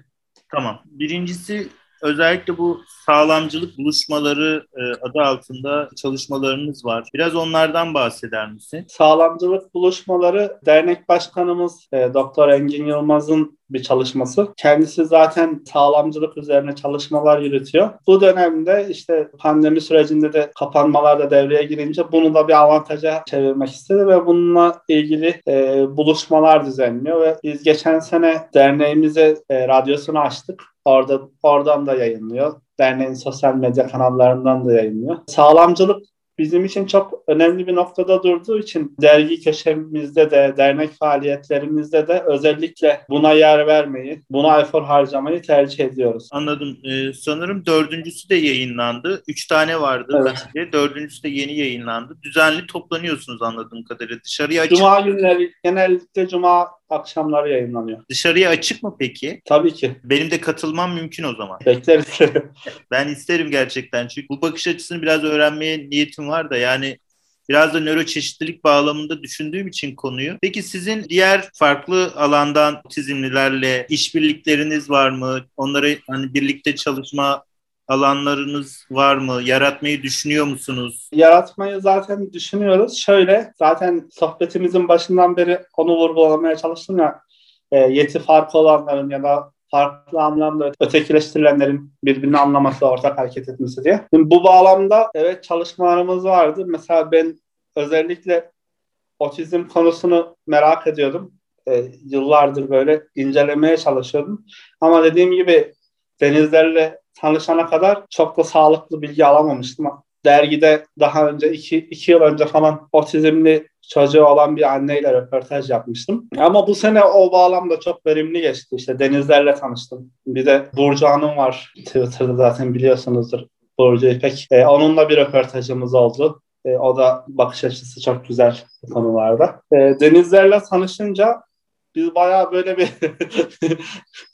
Speaker 1: Tamam. Birincisi özellikle bu sağlamcılık buluşmaları e, adı altında çalışmalarınız var. Biraz onlardan bahseder misin?
Speaker 2: Sağlamcılık buluşmaları dernek başkanımız e, Doktor Engin Yılmaz'ın bir çalışması. Kendisi zaten sağlamcılık üzerine çalışmalar yürütüyor. Bu dönemde işte pandemi sürecinde de kapanmalar da devreye girince bunu da bir avantaja çevirmek istedi ve bununla ilgili e, buluşmalar düzenliyor ve biz geçen sene derneğimize e, radyosunu açtık. Orada oradan da yayınlıyor. Derneğin sosyal medya kanallarından da yayınlıyor. Sağlamcılık bizim için çok önemli bir noktada durduğu için dergi köşemizde de, dernek faaliyetlerimizde de özellikle buna yer vermeyi, buna efor harcamayı tercih ediyoruz.
Speaker 1: Anladım. Ee, sanırım dördüncüsü de yayınlandı. Üç tane vardı evet. bence. Dördüncüsü de yeni yayınlandı. Düzenli toplanıyorsunuz anladığım kadarıyla. Dışarıya açık...
Speaker 2: Cuma günleri, genellikle cuma akşamları yayınlanıyor.
Speaker 1: Dışarıya açık mı peki?
Speaker 2: Tabii ki.
Speaker 1: Benim de katılmam mümkün o zaman.
Speaker 2: Bekleriz.
Speaker 1: ben isterim gerçekten. Çünkü bu bakış açısını biraz öğrenmeye niyetim var da yani biraz da nöroçeşitlilik bağlamında düşündüğüm için konuyu. Peki sizin diğer farklı alandan otizmlilerle işbirlikleriniz var mı? Onları hani birlikte çalışma alanlarınız var mı? Yaratmayı düşünüyor musunuz?
Speaker 2: Yaratmayı zaten düşünüyoruz. Şöyle zaten sohbetimizin başından beri onu vurgulamaya çalıştım ya e, yeti farkı olanların ya da farklı anlamda ötekileştirilenlerin birbirini anlaması, ortak hareket etmesi diye. Şimdi bu bağlamda evet çalışmalarımız vardı. Mesela ben özellikle otizm konusunu merak ediyordum. E, yıllardır böyle incelemeye çalışıyordum. Ama dediğim gibi denizlerle tanışana kadar çok da sağlıklı bilgi alamamıştım. Dergide daha önce iki, iki yıl önce falan otizmli çocuğu olan bir anneyle röportaj yapmıştım. Ama bu sene o bağlamda çok verimli geçti. İşte denizlerle tanıştım. Bir de Burcu Hanım var. Twitter'da zaten biliyorsunuzdur. Burcu İpek. Ee, onunla bir röportajımız oldu. E, o da bakış açısı çok güzel bu konularda. E, denizlerle tanışınca biz bayağı böyle bir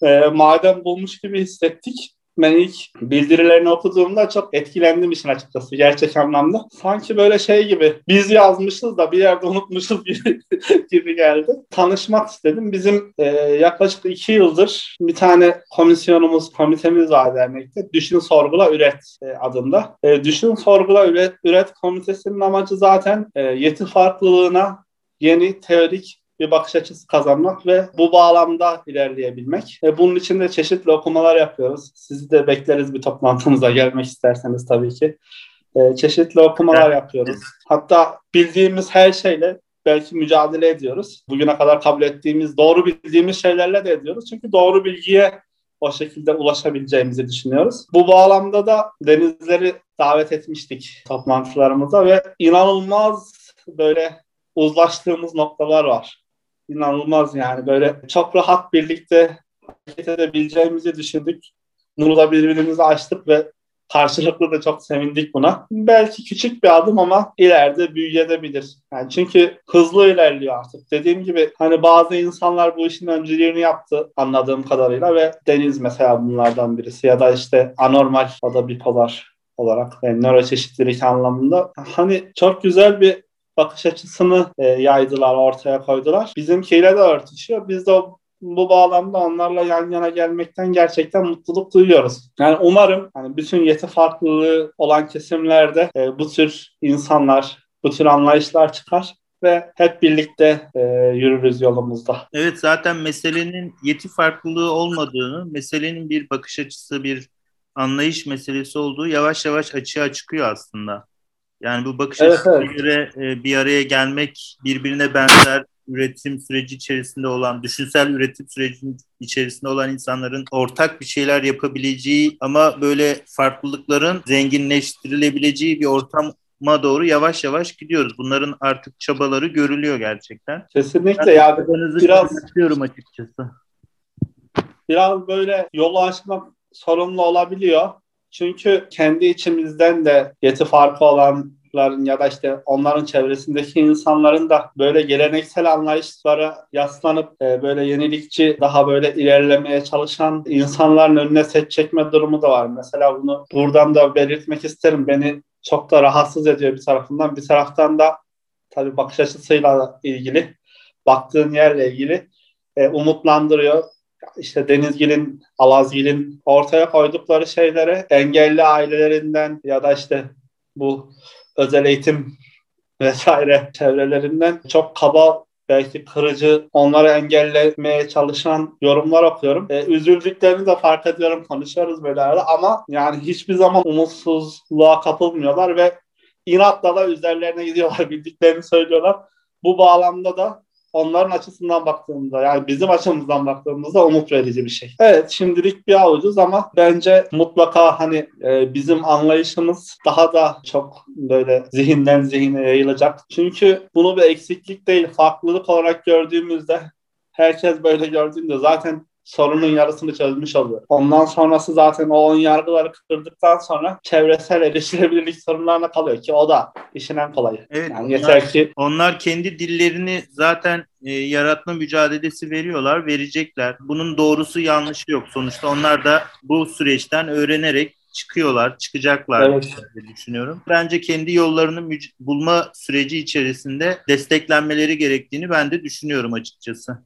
Speaker 2: e, maden bulmuş gibi hissettik ben ilk bildirilerini okuduğumda çok etkilendim işin açıkçası gerçek anlamda. Sanki böyle şey gibi biz yazmışız da bir yerde unutmuşuz gibi, geldi. Tanışmak istedim. Bizim e, yaklaşık iki yıldır bir tane komisyonumuz, komitemiz var dernekte. Düşün, sorgula, üret e, adında. E, Düşün, sorgula, üret, üret komitesinin amacı zaten e, yeti farklılığına yeni teorik bir bakış açısı kazanmak ve bu bağlamda ilerleyebilmek. E, bunun için de çeşitli okumalar yapıyoruz. Sizi de bekleriz bir toplantımıza gelmek isterseniz tabii ki. E, çeşitli okumalar yapıyoruz. Hatta bildiğimiz her şeyle belki mücadele ediyoruz. Bugüne kadar kabul ettiğimiz, doğru bildiğimiz şeylerle de ediyoruz. Çünkü doğru bilgiye o şekilde ulaşabileceğimizi düşünüyoruz. Bu bağlamda da denizleri davet etmiştik toplantılarımıza ve inanılmaz böyle uzlaştığımız noktalar var inanılmaz yani böyle çok rahat birlikte hareket edebileceğimizi düşündük. Bunu da birbirimize açtık ve karşılıklı da çok sevindik buna. Belki küçük bir adım ama ileride büyüyebilir. Yani çünkü hızlı ilerliyor artık. Dediğim gibi hani bazı insanlar bu işin öncülüğünü yaptı anladığım kadarıyla ve Deniz mesela bunlardan birisi ya da işte anormal o da bipolar olarak yani nöroçeşitlilik anlamında hani çok güzel bir bakış açısını e, yaydılar, ortaya koydular. Bizimkiyle de örtüşüyor. Biz de bu bağlamda onlarla yan yana gelmekten gerçekten mutluluk duyuyoruz. Yani umarım hani bütün yeti farklılığı olan kesimlerde e, bu tür insanlar, bu tür anlayışlar çıkar ve hep birlikte e, yürürüz yolumuzda.
Speaker 1: Evet zaten meselenin yeti farklılığı olmadığını, meselenin bir bakış açısı, bir anlayış meselesi olduğu yavaş yavaş açığa çıkıyor aslında. Yani bu bakış evet, açısına evet. göre e, bir araya gelmek, birbirine benzer üretim süreci içerisinde olan, düşünsel üretim sürecinin içerisinde olan insanların ortak bir şeyler yapabileceği ama böyle farklılıkların zenginleştirilebileceği bir ortama doğru yavaş yavaş gidiyoruz. Bunların artık çabaları görülüyor gerçekten.
Speaker 2: Kesinlikle ben ya
Speaker 1: biraz istiyorum açıkçası.
Speaker 2: Biraz böyle yolu açmak sorunlu olabiliyor. Çünkü kendi içimizden de yeti farkı olan ya da işte onların çevresindeki insanların da böyle geleneksel anlayışlara yaslanıp e, böyle yenilikçi daha böyle ilerlemeye çalışan insanların önüne set çekme durumu da var. Mesela bunu buradan da belirtmek isterim. Beni çok da rahatsız ediyor bir tarafından. Bir taraftan da tabii bakış açısıyla ilgili, baktığın yerle ilgili e, umutlandırıyor. İşte Denizgil'in, Alazgil'in ortaya koydukları şeylere engelli ailelerinden ya da işte bu özel eğitim vesaire çevrelerinden çok kaba belki kırıcı, onları engellemeye çalışan yorumlar okuyorum. E, üzüldüklerini de fark ediyorum, konuşuyoruz böyle arada ama yani hiçbir zaman umutsuzluğa kapılmıyorlar ve inatla da üzerlerine gidiyorlar, bildiklerini söylüyorlar. Bu bağlamda da onların açısından baktığımızda yani bizim açımızdan baktığımızda umut verici bir şey. Evet şimdilik bir avucuz ama bence mutlaka hani e, bizim anlayışımız daha da çok böyle zihinden zihine yayılacak. Çünkü bunu bir eksiklik değil farklılık olarak gördüğümüzde herkes böyle gördüğünde zaten sorunun yarısını çözmüş oluyor. Ondan sonrası zaten o ön yargıları kırdıktan sonra çevresel erişilebilirlik sorunlarına kalıyor ki o da işin en kolayı.
Speaker 1: Evet,
Speaker 2: yani
Speaker 1: onlar,
Speaker 2: yeter ki
Speaker 1: onlar kendi dillerini zaten e, yaratma mücadelesi veriyorlar, verecekler. Bunun doğrusu yanlışı yok. Sonuçta onlar da bu süreçten öğrenerek çıkıyorlar, çıkacaklar
Speaker 2: Evet.
Speaker 1: diye düşünüyorum. Bence kendi yollarını müc- bulma süreci içerisinde desteklenmeleri gerektiğini ben de düşünüyorum açıkçası.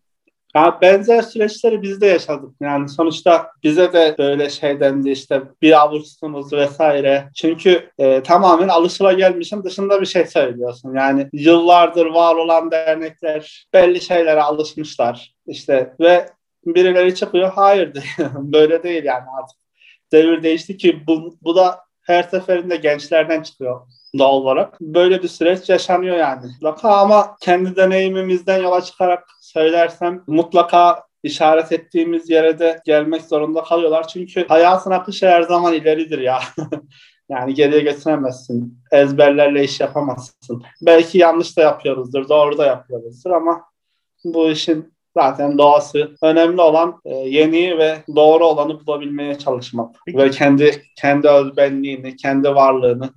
Speaker 2: Ya benzer süreçleri biz de yaşadık. Yani sonuçta bize de böyle şey dendi işte bir avuçsunuz vesaire. Çünkü e, tamamen alışılagelmişin dışında bir şey söylüyorsun. Yani yıllardır var olan dernekler belli şeylere alışmışlar. İşte ve birileri çıkıyor hayır diyor. böyle değil yani artık. Devir değişti ki bu, bu da her seferinde gençlerden çıkıyor doğal olarak. Böyle bir süreç yaşanıyor yani. Mutlaka ama kendi deneyimimizden yola çıkarak söylersem mutlaka işaret ettiğimiz yere de gelmek zorunda kalıyorlar. Çünkü hayatın akışı her zaman ileridir ya. yani geriye getiremezsin. Ezberlerle iş yapamazsın. Belki yanlış da yapıyoruzdur, doğru da yapıyoruzdur ama bu işin zaten doğası. Önemli olan e, yeni ve doğru olanı bulabilmeye çalışmak.
Speaker 1: Peki.
Speaker 2: Ve kendi kendi özbenliğini, kendi varlığını,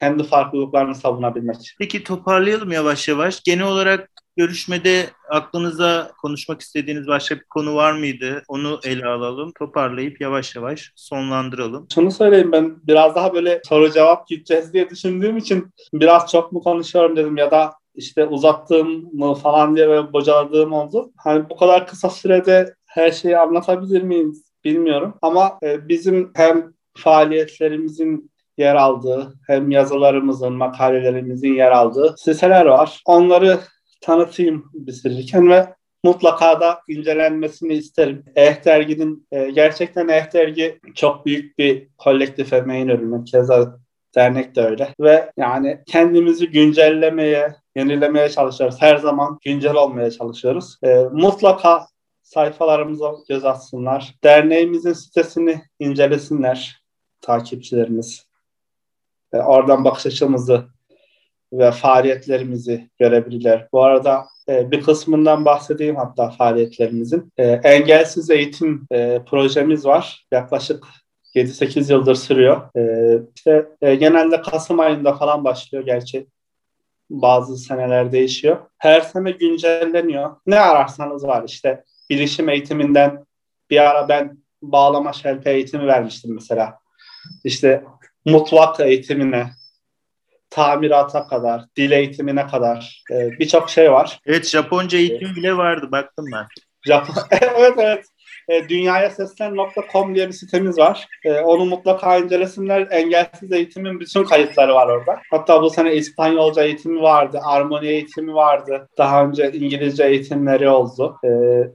Speaker 2: kendi farklılıklarını savunabilmek.
Speaker 1: Peki toparlayalım yavaş yavaş. Genel olarak görüşmede aklınıza konuşmak istediğiniz başka bir konu var mıydı? Onu ele alalım. Toparlayıp yavaş yavaş sonlandıralım.
Speaker 2: Şunu söyleyeyim ben biraz daha böyle soru cevap gideceğiz diye düşündüğüm için biraz çok mu konuşuyorum dedim ya da işte uzattığım mı falan diye böyle bocaladığım oldu. Hani bu kadar kısa sürede her şeyi anlatabilir miyim bilmiyorum. Ama e, bizim hem faaliyetlerimizin yer aldığı hem yazılarımızın, makalelerimizin yer aldığı siteler var. Onları tanıtayım bitirirken ve mutlaka da incelenmesini isterim. Eh Dergi'nin e, gerçekten Eh Dergi çok büyük bir kolektif emeğin ürünü. Keza dernek de öyle. Ve yani kendimizi güncellemeye, yenilemeye çalışıyoruz. Her zaman güncel olmaya çalışıyoruz. E, mutlaka sayfalarımıza göz atsınlar. Derneğimizin sitesini incelesinler takipçilerimiz. E, oradan bakış açımızı ve faaliyetlerimizi görebilirler. Bu arada e, bir kısmından bahsedeyim hatta faaliyetlerimizin. E, engelsiz eğitim projemiz var. Yaklaşık 7-8 yıldır sürüyor. İşte genelde Kasım ayında falan başlıyor gerçi. Bazı seneler değişiyor. Her sene güncelleniyor. Ne ararsanız var işte. Bilişim eğitiminden bir ara ben bağlama şelpe eğitimi vermiştim mesela. İşte mutfak eğitimine, tamirata kadar, dil eğitimine kadar e, birçok şey var.
Speaker 1: Evet Japonca eğitim bile vardı baktım ben.
Speaker 2: Japon evet evet. E, dünyayaseslen.com diye bir sitemiz var. E, onu mutlaka incelesinler. Engelsiz eğitimin bütün kayıtları var orada. Hatta bu sene İspanyolca eğitimi vardı, armoni eğitimi vardı. Daha önce İngilizce eğitimleri oldu. E,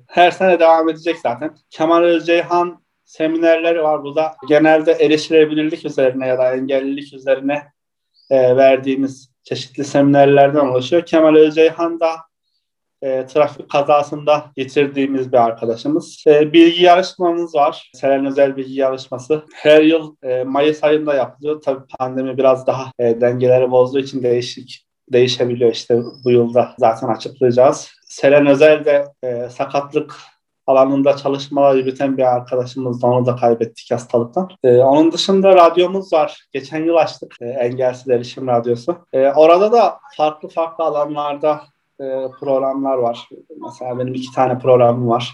Speaker 2: her sene devam edecek zaten. Kemal Özceyhan seminerleri var burada. Genelde erişilebilirlik üzerine ya da engellilik üzerine e, verdiğimiz çeşitli seminerlerden oluşuyor. Kemal Özceyhan da e, trafik kazasında getirdiğimiz bir arkadaşımız. E, bilgi yarışmamız var. Selen Özel Bilgi Yarışması. Her yıl e, Mayıs ayında yapılıyor. Tabii pandemi biraz daha e, dengeleri bozduğu için değişik değişebiliyor işte bu yılda zaten açıklayacağız. Selen Özel de e, sakatlık alanında çalışmalar yürüten bir arkadaşımız da onu da kaybettik hastalıktan. Ee, onun dışında radyomuz var. Geçen yıl açtık. E, Engelsiz Erişim Radyosu. E, orada da farklı farklı alanlarda e, programlar var. Mesela benim iki tane programım var.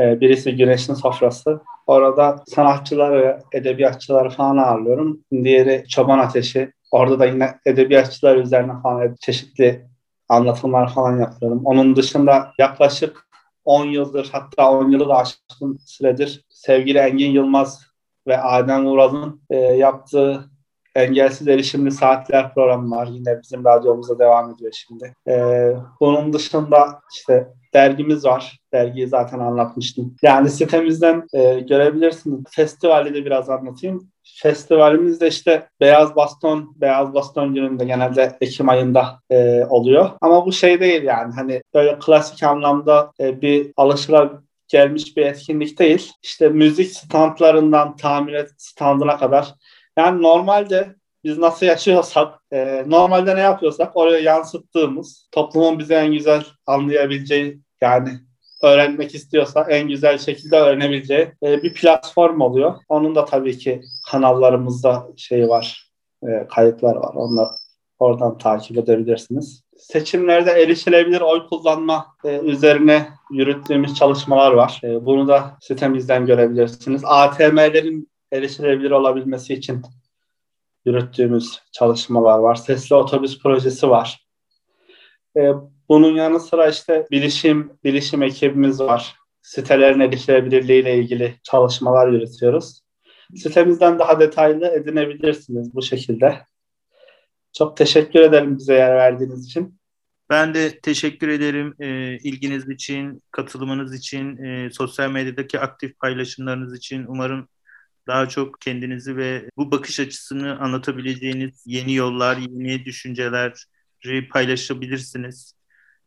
Speaker 2: E, birisi Güneşin Sofrası. Orada sanatçıları, edebiyatçıları falan ağırlıyorum. Diğeri Çoban Ateşi. Orada da yine edebiyatçılar üzerine falan çeşitli anlatımlar falan yapıyorum. Onun dışında yaklaşık 10 yıldır hatta 10 yılı da aşkın süredir sevgili Engin Yılmaz ve Adem Uraz'ın e, yaptığı engelsiz erişimli saatler programı var. Yine bizim radyomuzda devam ediyor şimdi. E, bunun dışında işte dergimiz var. Dergiyi zaten anlatmıştım. Yani sitemizden e, görebilirsiniz. Festivali de biraz anlatayım. Festivalimiz de işte Beyaz Baston, Beyaz Baston gününde genelde Ekim ayında e, oluyor. Ama bu şey değil yani hani böyle klasik anlamda e, bir alışıla gelmiş bir etkinlik değil. İşte müzik standlarından tamir standına kadar. Yani normalde biz nasıl yaşıyorsak, e, normalde ne yapıyorsak oraya yansıttığımız, toplumun bize en güzel anlayabileceği yani öğrenmek istiyorsa en güzel şekilde öğrenebileceği e, bir platform oluyor. Onun da tabii ki kanallarımızda şey var, e, kayıtlar var. Onlar oradan takip edebilirsiniz. Seçimlerde erişilebilir oy kullanma e, üzerine yürüttüğümüz çalışmalar var. E, bunu da sitemizden görebilirsiniz. ATM'lerin erişilebilir olabilmesi için yürüttüğümüz çalışmalar var. Sesli otobüs projesi var. E, bunun yanı sıra işte bilişim bilişim ekibimiz var. Sitelerin erişilebilirliği ile ilgili çalışmalar yürütüyoruz. Sitemizden daha detaylı edinebilirsiniz bu şekilde. Çok teşekkür ederim bize yer verdiğiniz için.
Speaker 1: Ben de teşekkür ederim e, ilginiz için, katılımınız için, e, sosyal medyadaki aktif paylaşımlarınız için. Umarım daha çok kendinizi ve bu bakış açısını anlatabileceğiniz yeni yollar, yeni düşünceleri paylaşabilirsiniz.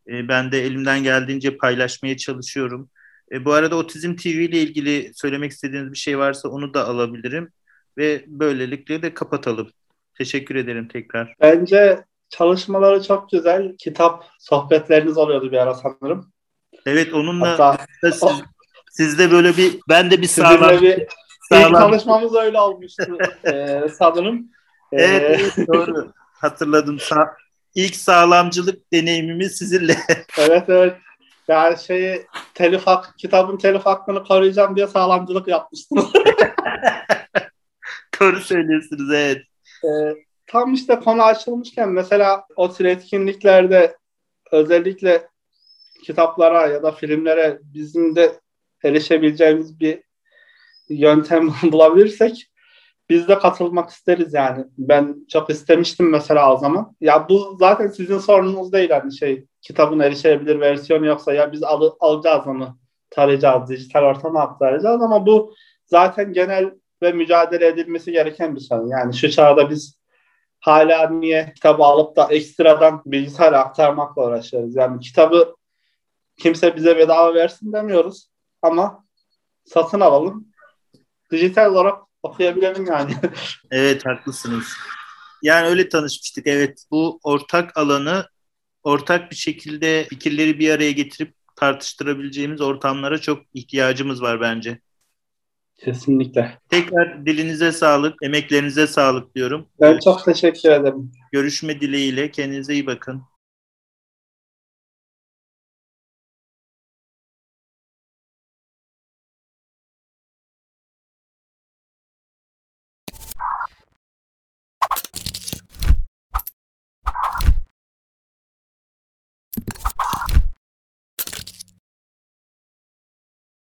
Speaker 1: E, ben de elimden geldiğince paylaşmaya çalışıyorum. E, bu arada Otizm TV ile ilgili söylemek istediğiniz bir şey varsa onu da alabilirim. Ve böylelikle de kapatalım. Teşekkür ederim tekrar.
Speaker 2: Bence çalışmaları çok güzel. Kitap sohbetleriniz oluyordu bir ara sanırım.
Speaker 1: Evet onunla Hatta, siz, sizde böyle bir ben de bir sağlam
Speaker 2: bir. İlk tanışmamız öyle olmuştu ee, sanırım.
Speaker 1: Evet, evet doğru hatırladım. Sa ilk sağlamcılık deneyimimiz sizinle.
Speaker 2: evet evet. Yani şeyi telif hak, kitabın telif hakkını koruyacağım diye sağlamcılık yapmıştım.
Speaker 1: Doğru söylüyorsunuz evet.
Speaker 2: Ee, tam işte konu açılmışken mesela o tür etkinliklerde özellikle kitaplara ya da filmlere bizim de erişebileceğimiz bir yöntem bulabilirsek biz de katılmak isteriz yani. Ben çok istemiştim mesela o zaman. Ya bu zaten sizin sorununuz değil hani şey kitabın erişebilir versiyonu yoksa ya biz al, alacağız onu tarayacağız, dijital ortama aktaracağız ama bu zaten genel ve mücadele edilmesi gereken bir sorun. Yani şu çağda biz hala niye kitabı alıp da ekstradan bilgisayar aktarmakla uğraşıyoruz. Yani kitabı kimse bize bedava versin demiyoruz ama satın alalım. Dijital olarak okuyabilelim yani.
Speaker 1: evet haklısınız. Yani öyle tanışmıştık. Evet bu ortak alanı ortak bir şekilde fikirleri bir araya getirip tartıştırabileceğimiz ortamlara çok ihtiyacımız var bence.
Speaker 2: Kesinlikle.
Speaker 1: Tekrar dilinize sağlık, emeklerinize sağlık diyorum.
Speaker 2: Ben çok teşekkür ederim.
Speaker 1: Görüşme dileğiyle. Kendinize iyi bakın.